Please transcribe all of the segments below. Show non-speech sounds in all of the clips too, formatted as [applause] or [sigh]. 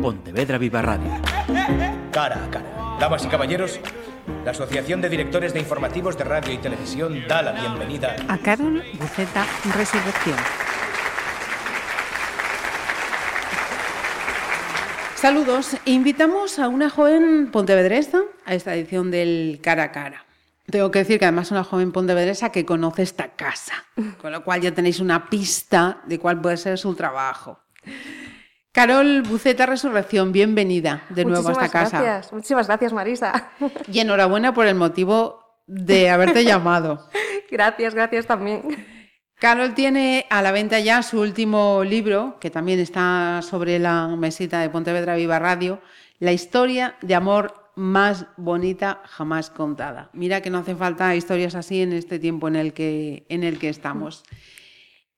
Pontevedra Viva Radio. Cara a cara. Damas y caballeros, la Asociación de Directores de Informativos de Radio y Televisión da la bienvenida a Carol Buceta Resurrección. Saludos. Invitamos a una joven pontevedresa a esta edición del Cara a Cara. Tengo que decir que además es una joven pontevedresa que conoce esta casa, con lo cual ya tenéis una pista de cuál puede ser su trabajo. Carol Buceta Resurrección, bienvenida de nuevo a esta casa. Gracias. Muchísimas gracias, Marisa. Y enhorabuena por el motivo de haberte [laughs] llamado. Gracias, gracias también. Carol tiene a la venta ya su último libro, que también está sobre la mesita de Pontevedra Viva Radio, La historia de amor más bonita jamás contada. Mira que no hace falta historias así en este tiempo en el que, en el que estamos.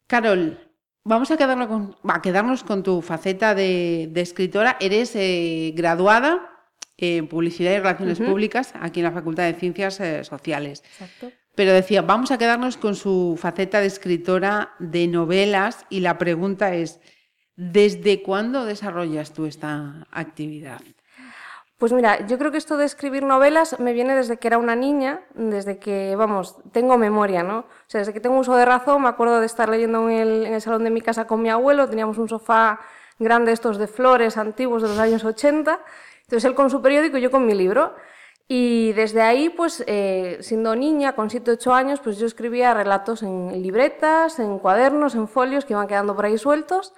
Carol, vamos a quedarnos con, a quedarnos con tu faceta de, escritora. Eres eh, graduada en Publicidad y Relaciones Públicas aquí en la Facultad de Ciencias eh, Sociales. Exacto. Pero decía, vamos a quedarnos con su faceta de escritora de novelas y la pregunta es, ¿desde cuándo desarrollas tú esta actividad? Pues mira, yo creo que esto de escribir novelas me viene desde que era una niña, desde que, vamos, tengo memoria, ¿no? O sea, desde que tengo uso de razón, me acuerdo de estar leyendo en el, salón de mi casa con mi abuelo, teníamos un sofá grande estos de flores antiguos de los años 80, entonces él con su periódico y yo con mi libro. Y desde ahí, pues, eh, siendo niña, con 7 8 años, pues yo escribía relatos en libretas, en cuadernos, en folios que iban quedando por ahí sueltos.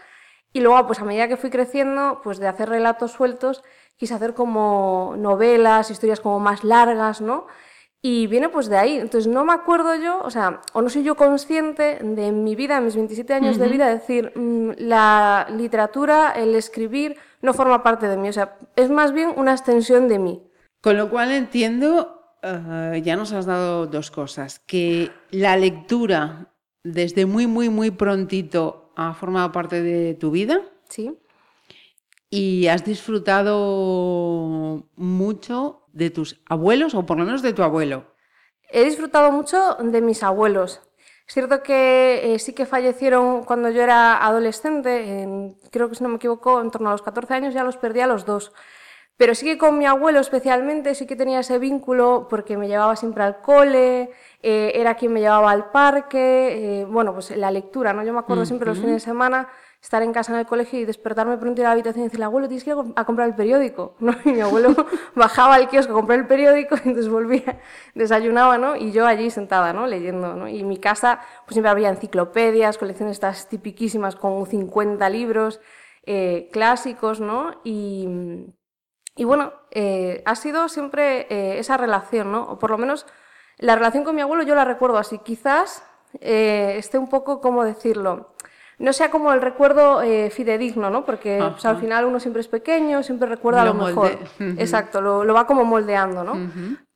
Y luego, pues a medida que fui creciendo, pues de hacer relatos sueltos, quise hacer como novelas, historias como más largas, ¿no? Y viene pues de ahí. Entonces no me acuerdo yo, o sea, o no soy yo consciente de mi vida, mis 27 años de vida, decir, mm, la literatura, el escribir, no forma parte de mí. O sea, es más bien una extensión de mí. Con lo cual entiendo, eh, ya nos has dado dos cosas, que la lectura desde muy, muy, muy prontito ha formado parte de tu vida. Sí y has disfrutado mucho de tus abuelos o por lo menos de tu abuelo. He disfrutado mucho de mis abuelos. Es cierto que eh, sí que fallecieron cuando yo era adolescente, creo que si no me equivoco, en torno a los 14 años ya los perdí a los dos. Pero sí que con mi abuelo especialmente sí que tenía ese vínculo porque me llevaba siempre al cole, eh, era quien me llevaba al parque, eh, bueno, pues la lectura, ¿no? Yo me acuerdo siempre los fines de semana estar en casa en el colegio y despertarme pronto ir a la habitación y decirle, abuelo, tienes que ir a comprar el periódico. [laughs] ¿no? Y mi abuelo [laughs] bajaba al kiosco a comprar el periódico y entonces volvía, desayunaba, ¿no? Y yo allí sentada, ¿no? Leyendo, ¿no? Y en mi casa pues siempre había enciclopedias, colecciones estas tipiquísimas con 50 libros eh, clásicos, ¿no? Y, y bueno, eh, ha sido siempre eh, esa relación, ¿no? O por lo menos la relación con mi abuelo yo la recuerdo así. Quizás esté un poco, ¿cómo decirlo? No sea como el recuerdo eh, fidedigno, ¿no? Porque al final uno siempre es pequeño, siempre recuerda lo, mejor. Exacto, lo, va como moldeando, ¿no?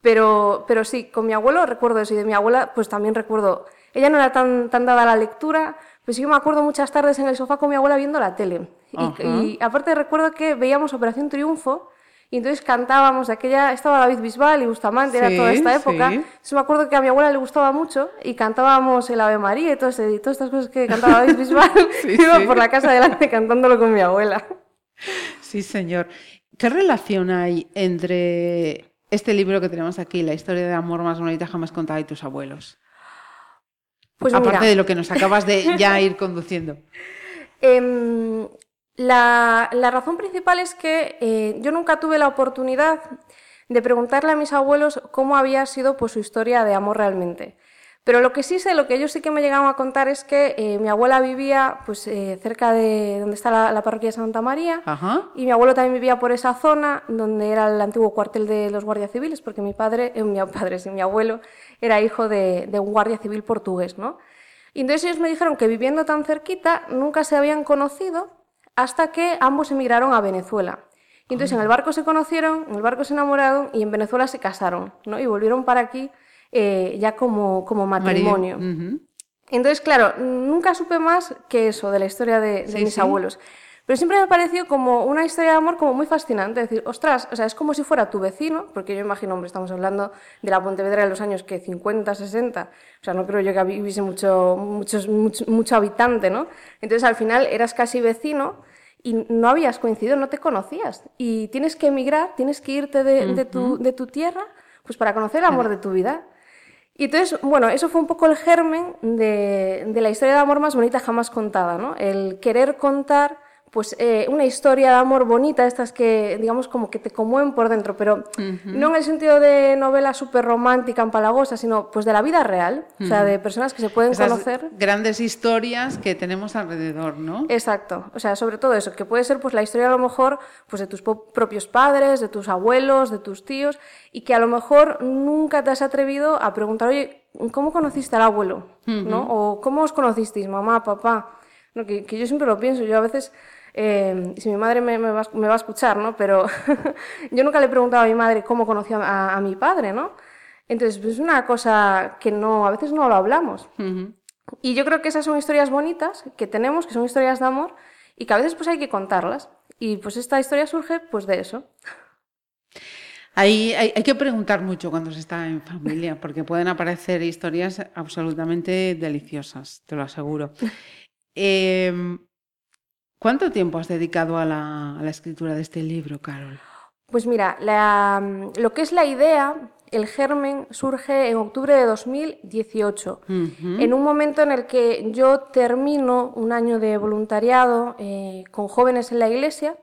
pero, pero sí, con mi abuelo recuerdo eso y de mi abuela pues también recuerdo, ella no era tan, tan dada a la lectura, pero sí que me acuerdo muchas tardes en el sofá con mi abuela viendo la tele. Y, y aparte recuerdo que veíamos Operación Triunfo y entonces cantábamos, aquella, estaba David Bisbal y Bustamante, era toda esta época. Sí. me acuerdo que a mi abuela le gustaba mucho y cantábamos el Ave María y, todo y todas estas cosas que cantaba David [laughs] Bisbal. Iba por la casa adelante cantándolo con mi abuela. Sí, señor. ¿Qué relación hay entre este libro que tenemos aquí, La historia de amor más bonita jamás contada, y tus abuelos? Pues Aparte de lo que nos acabas de ya ir conduciendo. [laughs] Eh, la, razón principal es que eh, yo nunca tuve la oportunidad de preguntarle a mis abuelos cómo había sido pues, su historia de amor realmente. Pero lo que sí sé, lo que ellos sí que me llegaron a contar es que eh, mi abuela vivía pues, eh, cerca de donde está la, parroquia de Santa María y mi abuelo también vivía por esa zona donde era el antiguo cuartel de los guardias civiles, porque mi padre, mi [laughs] padre, sí, mi abuelo era hijo de, de, un guardia civil portugués. ¿no? Y entonces ellos me dijeron que viviendo tan cerquita nunca se habían conocido hasta que ambos emigraron a Venezuela. Y entonces en el barco se conocieron, en el barco se enamoraron y en Venezuela se casaron, ¿no? Y volvieron para aquí eh, ya como, como matrimonio. Entonces, claro, nunca supe más que eso de la historia de, mis abuelos. Pero siempre me pareció como una historia de amor como muy fascinante. Decir, ostras, o sea, es como si fuera tu vecino, porque yo imagino, hombre, estamos hablando de la Pontevedra de los años que 50, 60. O sea, no creo yo que viviese mucho, mucho, mucho habitante, ¿no? Entonces, al final, eras casi vecino y no habías coincidido, no te conocías. Y tienes que emigrar, tienes que irte de, tu, de tu tierra pues para conocer el amor de tu vida. Y entonces, bueno, eso fue un poco el germen de, de, la historia de amor más bonita jamás contada, ¿no? El querer contar pues eh, una historia de amor bonita, estas que digamos como que te conmueven por dentro, pero no en el sentido de novela súper romántica, empalagosa, sino pues de la vida real, o sea, de personas que se pueden conocer. Grandes historias que tenemos alrededor, ¿no? Exacto, o sea, sobre todo eso, que puede ser pues la historia a lo mejor pues de tus propios padres, de tus abuelos, de tus tíos, y que a lo mejor nunca te has atrevido a preguntar, oye, ¿cómo conociste al abuelo? ¿no? O ¿cómo os conocisteis, mamá, papá? No, que, que yo siempre lo pienso, yo a veces eh, si mi madre me, va, a escuchar, ¿no? Pero [laughs] yo nunca le he preguntado a mi madre cómo conoció a, mi padre, ¿no? Entonces, pues, es una cosa que no, a veces no lo hablamos. Y yo creo que esas son historias bonitas que tenemos, que son historias de amor, y que a veces pues hay que contarlas. Y pues esta historia surge pues de eso. Hay, hay, que preguntar mucho cuando se está en familia, porque pueden aparecer historias absolutamente deliciosas, te lo aseguro. [laughs] Eh, ¿Cuánto tiempo has dedicado a la, escritura de este libro, Carol? Pues mira, lo que es la idea, el germen, surge en octubre de 2018, en un momento en el que yo termino un año de voluntariado eh, con jóvenes en la iglesia,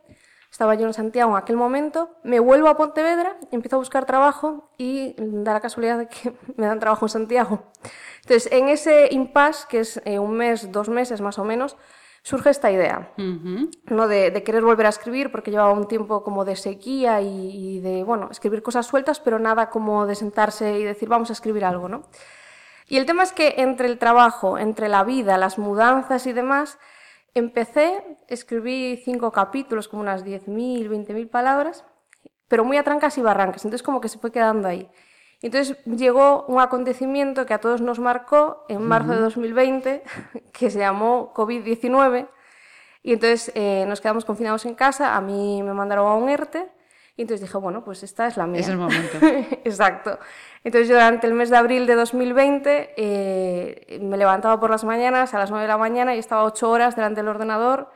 estaba yo en Santiago en aquel momento, me vuelvo a Pontevedra, empiezo a buscar trabajo y da la casualidad de que [laughs] me dan trabajo en Santiago. Entonces, en ese impasse, que es eh, un mes, dos meses más o menos, surge esta idea, ¿no? De, querer volver a escribir, porque llevaba un tiempo como de sequía y, de, bueno, escribir cosas sueltas, pero nada como de sentarse y decir, vamos a escribir algo, ¿no? Y el tema es que entre el trabajo, entre la vida, las mudanzas y demás, empecé, escribí cinco capítulos, como unas 10.000, 20.000 palabras, pero muy a trancas y barrancas, entonces como que se fue quedando ahí. Entonces llegó un acontecimiento que a todos nos marcó en marzo de 2020, [laughs] que se llamó COVID-19, y entonces eh, nos quedamos confinados en casa, a mí me mandaron a un ERTE, y entonces dije, bueno, pues esta es la mía. Es el momento. [laughs] Exacto. Entonces yo durante el mes de abril de 2020 eh, me levantaba por las mañanas a las 9 de la mañana y estaba 8 horas delante del ordenador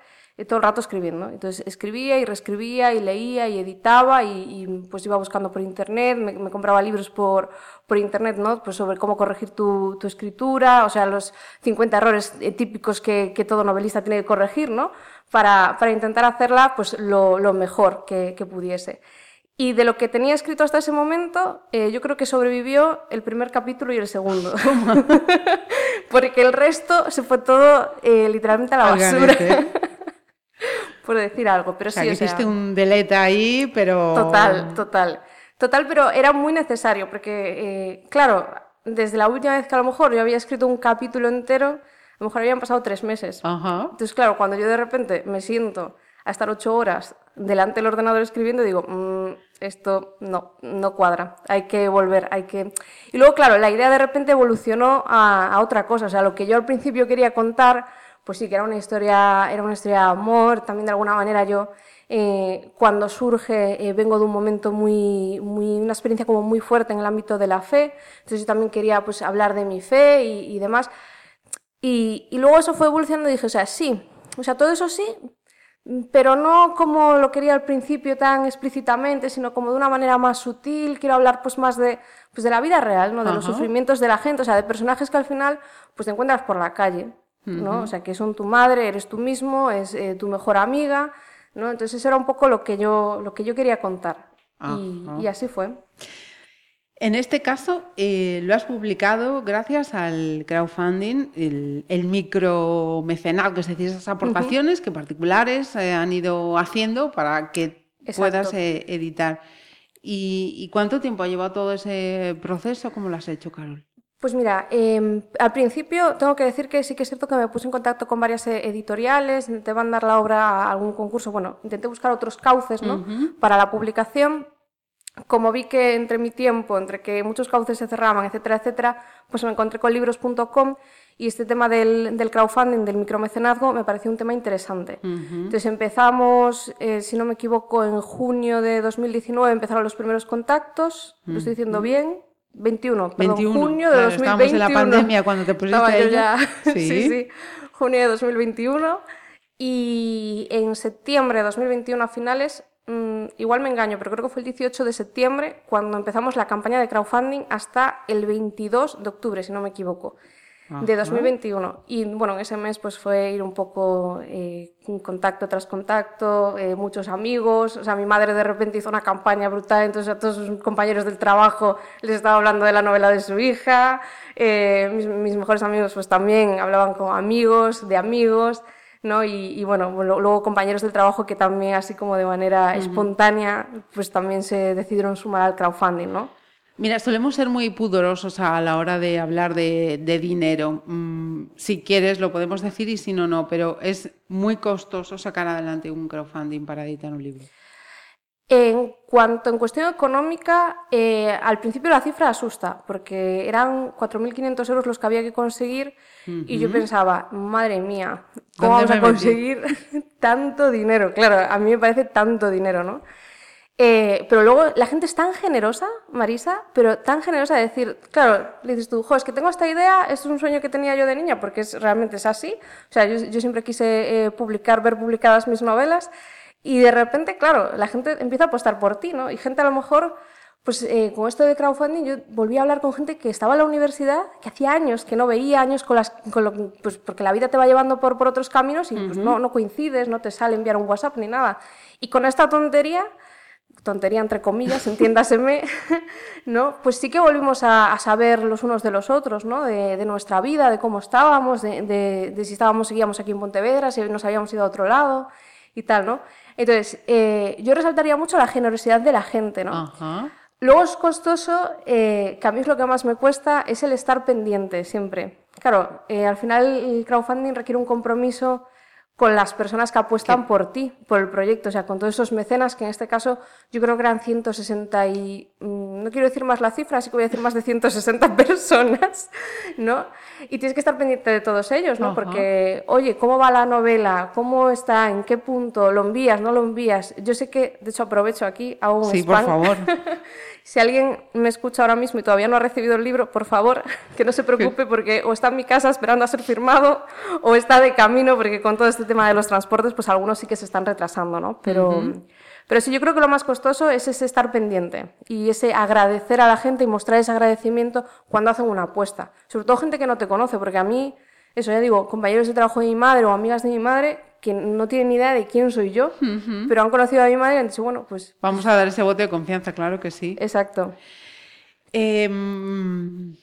todo el rato escribiendo. Entonces escribía y reescribía y leía y editaba y, pues iba buscando por internet, me, compraba libros por, por, internet, ¿no? Pues sobre cómo corregir tu, tu, escritura, o sea, los 50 errores eh, típicos que, que, todo novelista tiene que corregir, ¿no? Para, para intentar hacerla pues lo, lo mejor que, que, pudiese. Y de lo que tenía escrito hasta ese momento, eh, yo creo que sobrevivió el primer capítulo y el segundo. [laughs] [laughs] Porque el resto se fue todo eh, literalmente a la basura. Por decir algo. Pero sí, hiciste un delete ahí, pero... Total, total. Total, pero era muy necesario, porque, eh, claro, desde la última vez que a lo mejor yo había escrito un capítulo entero, a lo mejor habían pasado tres meses. Entonces, claro, cuando yo de repente me siento a estar ocho horas delante del ordenador escribiendo, digo, mm, esto no, no cuadra, hay que volver, hay que... Y luego, claro, la idea de repente evolucionó a, a otra cosa, o sea, lo que yo al principio quería contar pues sí, que era una historia, era una historia de amor, también de alguna manera yo eh, cuando surge eh, vengo de un momento muy, muy, una experiencia como muy fuerte en el ámbito de la fe, entonces yo también quería pues hablar de mi fe y, demás. Y, y, luego eso fue evolucionando y dije, o sea, sí, o sea, todo eso sí, pero no como lo quería al principio tan explícitamente, sino como de una manera más sutil, quiero hablar pues más de, pues de la vida real, ¿no? de los sufrimientos de la gente, o sea, de personajes que al final pues te encuentras por la calle. ¿No? O sea, que son tu madre, eres tú mismo, es eh, tu mejor amiga, ¿no? Entonces eso era un poco lo que yo, lo que yo quería contar. y, así fue. En este caso, eh, lo has publicado gracias al crowdfunding, el, el micromecenado, que es decir, esas aportaciones que particulares eh, han ido haciendo para que puedas editar. ¿Y, ¿Y, cuánto tiempo ha llevado todo ese proceso? ¿Cómo lo has hecho, Carol? Pues mira, em, al principio tengo que decir que sí que es cierto que me puse en contacto con varias eh, editoriales, intenté mandar la obra a algún concurso, bueno, intenté buscar otros cauces ¿no? para la publicación. Como vi que entre mi tiempo, entre que muchos cauces se cerraban, etcétera, etcétera, pues me encontré con libros.com y este tema del, del, crowdfunding, del micromecenazgo, me pareció un tema interesante. Entonces empezamos, eh, si no me equivoco, en junio de 2019 empezaron los primeros contactos, lo estoy diciendo bien, 21, perdón, junio de 2021. Estábamos en la pandemia cuando te pusiste Estaba yo ya, [laughs] [laughs] sí. sí, junio de 2021. Y en septiembre de 2021 a finales, mm, igual me engaño, pero creo que fue el 18 de septiembre cuando empezamos la campaña de crowdfunding hasta el 22 de octubre, si no me equivoco de 2021. Y bueno, en ese mes pues fue ir un poco eh, contacto tras contacto, eh, muchos amigos. O sea, mi madre de repente hizo una campaña brutal, entonces a todos sus compañeros del trabajo les estaba hablando de la novela de su hija. Eh, mis, mejores amigos pues también hablaban con amigos, de amigos. ¿no? Y, bueno, luego compañeros del trabajo que también, así como de manera espontánea, pues también se decidieron sumar al crowdfunding, ¿no? Mira, solemos ser muy pudorosos a la hora de hablar de, dinero. Mm, si quieres lo podemos decir y si no, no, pero es muy costoso sacar adelante un crowdfunding para editar un libro. En cuanto en cuestión económica, eh, al principio la cifra asusta, porque eran 4.500 euros los que había que conseguir y yo pensaba, madre mía, ¿cómo vamos a conseguir [laughs] tanto dinero? Claro, a mí me parece tanto dinero, ¿no? Eh, pero luego la gente es tan generosa, Marisa, pero tan generosa de decir, claro, le dices tú, jo, es que tengo esta idea, esto es un sueño que tenía yo de niña, porque es, realmente es así. O sea, yo, siempre quise eh, publicar, ver publicadas mis novelas, y de repente, claro, la gente empieza a apostar por ti, ¿no? Y gente a lo mejor, pues eh, con esto de crowdfunding, yo volví a hablar con gente que estaba en la universidad, que hacía años que no veía, años con las, con pues porque la vida te va llevando por, por otros caminos y pues no, no coincides, no te sale enviar un WhatsApp ni nada. Y con esta tontería tontería entre comillas, entiéndaseme, [laughs] ¿no? Pues sí que volvimos a, saber los unos de los otros, ¿no? De, nuestra vida, de cómo estábamos, de, si estábamos, seguíamos aquí en Pontevedra, si nos habíamos ido a otro lado y tal, ¿no? Entonces, eh, yo resaltaría mucho la generosidad de la gente, ¿no? Luego es costoso, eh, que a mí es lo que más me cuesta, es el estar pendiente siempre. Claro, eh, al final el crowdfunding requiere un compromiso con las personas que apuestan por ti, por el proyecto, o sea, con todos esos mecenas, que en este caso yo creo que eran 160 y, mm, no quiero decir más la cifra, así que voy a decir más de 160 [laughs] personas, ¿no? Y tienes que estar pendiente de todos ellos, ¿no? Porque, oye, ¿cómo va la novela? ¿Cómo está? ¿En qué punto? ¿Lo envías? ¿No lo envías? Yo sé que, de hecho, aprovecho aquí, hago un Sí, por favor. [laughs] Si alguien me escucha ahora mismo y todavía no ha recibido el libro, por favor, [laughs] que no se preocupe porque o está en mi casa esperando a ser firmado o está de camino porque con todo este tema de los transportes, pues algunos sí que se están retrasando, ¿no? Pero, pero sí, yo creo que lo más costoso es ese estar pendiente y ese agradecer a la gente y mostrar ese agradecimiento cuando hacen una apuesta. Sobre todo gente que no te conoce, porque a mí, eso ya digo, compañeros de trabajo de mi madre o amigas de mi madre, que no tienen ni idea de quién soy yo, pero han conocido a mi madre y han dicho, bueno, pues... Vamos a dar ese voto de confianza, claro que sí. Exacto. Em,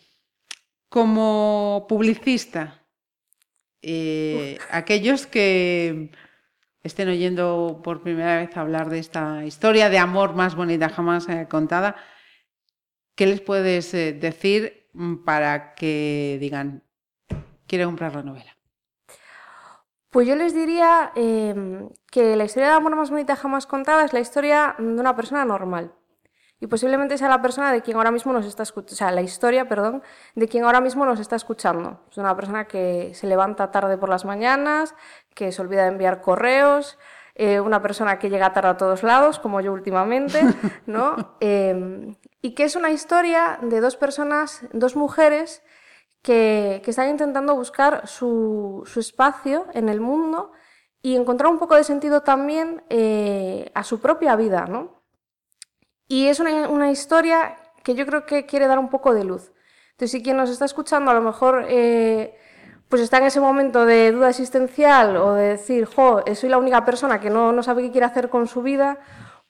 como publicista, eh, aquellos que estén oyendo por primera vez hablar de esta historia de amor más bonita jamás eh, contada, ¿qué les puedes eh, decir para que digan, quiero comprar la novela? Pues yo les diría em, que la historia de amor más bonita jamás contada es la historia de una persona normal. Y posiblemente sea la persona de quien ahora mismo nos está escuchando, o sea, la historia, perdón, de quien ahora mismo nos está escuchando. Es una persona que se levanta tarde por las mañanas, que se olvida de enviar correos, eh, una persona que llega tarde a todos lados, como yo últimamente, [laughs] ¿no? Em, y que es una historia de dos personas, dos mujeres, que, están intentando buscar su, espacio en el mundo y encontrar un poco de sentido también eh, a su propia vida, ¿no? Y es una, historia que yo creo que quiere dar un poco de luz. Entonces, si quien nos está escuchando a lo mejor eh, pues está en ese momento de duda existencial o de decir, jo, soy la única persona que no, sabe qué quiere hacer con su vida,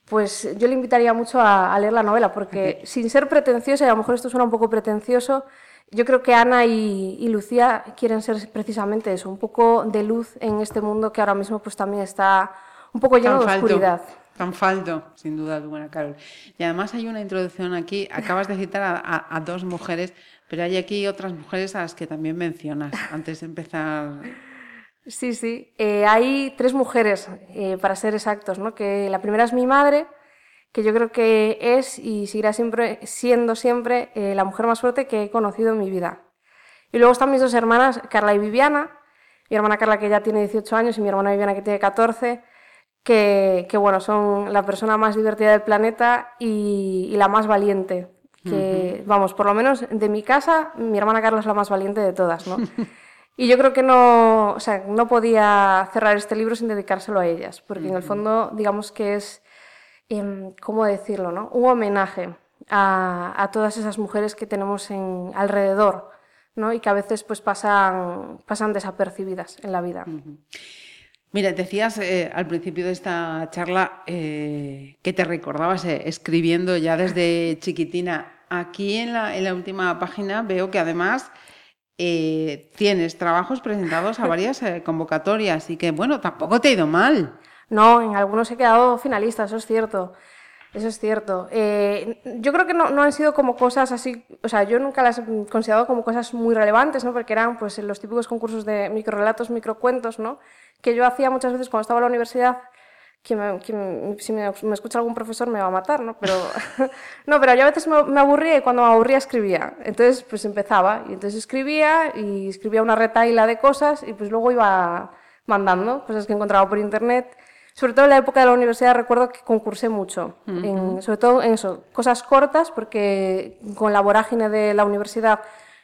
pues yo le invitaría mucho a, a leer la novela, porque sin ser pretenciosa, y a lo mejor esto suena un poco pretencioso, yo creo que Ana y, Lucía quieren ser precisamente eso, un poco de luz en este mundo que ahora mismo pues también está un poco lleno de oscuridad. Tan falto, sin duda alguna, Carol. Y además hay una introducción aquí, acabas de citar a, dos mujeres, pero hay aquí otras mujeres a las que también mencionas antes de empezar. Sí, sí. Eh, hay tres mujeres, eh, para ser exactos, ¿no? Que la primera es mi madre, que yo creo que es y seguirá siempre siendo siempre eh, la mujer más fuerte que he conocido en mi vida. Y luego están mis dos hermanas, Carla y Viviana, mi hermana Carla que ya tiene 18 años y mi hermana Viviana que tiene 14, que, bueno, son la persona más divertida del planeta y, la más valiente. Que, vamos, por lo menos de mi casa, mi hermana Carla es la más valiente de todas, ¿no? [laughs] Y yo creo que no, o sea, no podía cerrar este libro sin dedicárselo a ellas, porque en el fondo, digamos que es, em, ¿cómo decirlo? No? Un homenaje a, a, todas esas mujeres que tenemos en, alrededor ¿no? y que a veces pues, pasan, pasan desapercibidas en la vida. Mira, decías eh, al principio de esta charla eh, que te recordabas eh, escribiendo ya desde chiquitina. Aquí en la, en la última página veo que además eh, tienes trabajos presentados a [laughs] varias eh, convocatorias y que, bueno, tampoco te ha ido mal. No, en algunos he quedado finalista, eso es cierto. Eso es cierto. Eh, yo creo que no, no, han sido como cosas así, o sea, yo nunca las he considerado como cosas muy relevantes, ¿no? Porque eran pues los típicos concursos de microrelatos, microcuentos, ¿no? Que yo hacía muchas veces cuando estaba en la universidad que, me, que si me, me, escucha algún profesor me va a matar, ¿no? Pero, [laughs] no, pero yo a veces me, me, aburría y cuando me aburría escribía. Entonces, pues empezaba y entonces escribía y escribía una retaila de cosas y pues luego iba mandando cosas que encontraba por internet. Sobre todo en la época de la universidad recuerdo que concursé mucho, uh -huh. en, sobre todo en eso, cosas cortas, porque con la vorágine de la universidad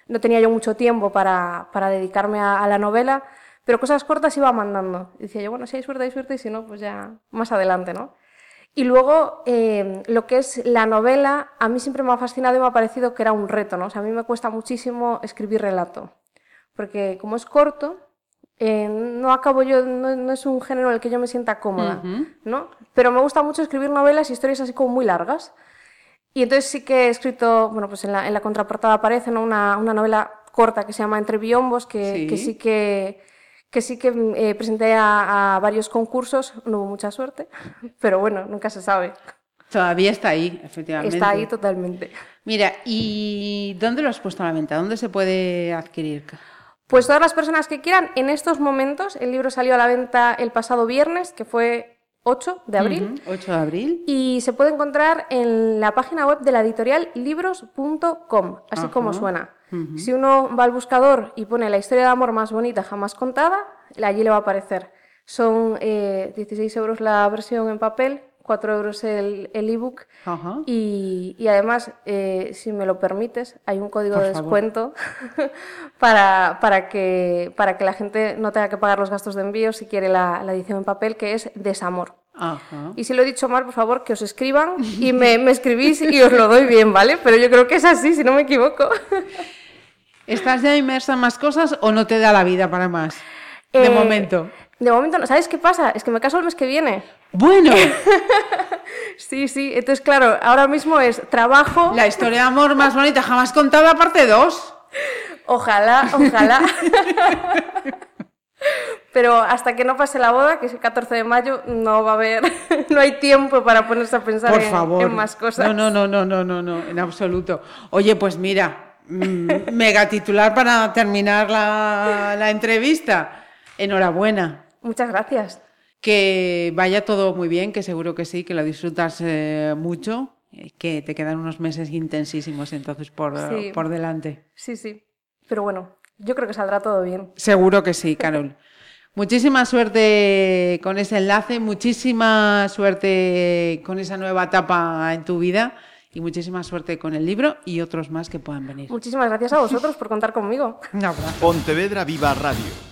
no tenía yo mucho tiempo para, para dedicarme a, a la novela, pero cosas cortas iba mandando. Y decía yo, bueno, si hay suerte, hay suerte, y si no, pues ya más adelante, ¿no? Y luego, eh, lo que es la novela, a mí siempre me ha fascinado y me ha parecido que era un reto, ¿no? O sea, a mí me cuesta muchísimo escribir relato, porque como es corto, eh, no acabo yo, no, no, es un género en el que yo me sienta cómoda, uh -huh. ¿no? Pero me gusta mucho escribir novelas y historias así como muy largas. Y entonces sí que he escrito, bueno, pues en la, en la contraportada aparece ¿no? una, una novela corta que se llama Entre Biombos, que sí que, sí que que sí que eh, presenté a, a, varios concursos, no hubo mucha suerte, [laughs] pero bueno, nunca se sabe. Todavía está ahí, efectivamente. Está ahí totalmente. Mira, ¿y dónde lo has puesto a la venta? ¿Dónde se puede adquirir? Pues todas las personas que quieran, en estos momentos, el libro salió a la venta el pasado viernes, que fue 8 de abril. Uh -huh, 8 de abril. Y se puede encontrar en la página web de la editorial libros.com, así Ajá. como suena. Uh -huh. Si uno va al buscador y pone la historia de amor más bonita jamás contada, allí le va a aparecer. Son eh, 16 euros la versión en papel, 4 euros el ebook el e y, y, además, eh, si me lo permites, hay un código Por de descuento [laughs] para, para, que, para que la gente no tenga que pagar los gastos de envío si quiere la, la edición en papel, que es Desamor. Ajá. Y si lo he dicho mal, por favor, que os escriban y me, me escribís y os lo doy bien, ¿vale? Pero yo creo que es así, si no me equivoco. ¿Estás ya inmersa en más cosas o no te da la vida para más? De eh, momento. De momento no. ¿Sabes qué pasa? Es que me caso el mes que viene. Bueno. [laughs] sí, sí. Entonces, claro, ahora mismo es trabajo. La historia de amor más bonita jamás contada, parte 2. Ojalá, ojalá. Pero hasta que no pase la boda, que es el 14 de mayo, no va a haber, [laughs] no hay tiempo para ponerse a pensar Por en, favor. en más cosas. No, no, no, no, no, no, no, en absoluto. Oye, pues mira, mm, mega titular para terminar la, la entrevista. Enhorabuena. Muchas gracias. Que vaya todo muy bien, que seguro que sí, que lo disfrutas eh, mucho, que te quedan unos meses intensísimos entonces por, sí. por delante. Sí, sí. Pero bueno, yo creo que saldrá todo bien. Seguro que sí, Carol. [laughs] Muchísima suerte con ese enlace, muchísima suerte con esa nueva etapa en tu vida y muchísima suerte con el libro y otros más que puedan venir. Muchísimas gracias a vosotros por contar conmigo. [laughs] Un abrazo. Pontevedra Viva Radio.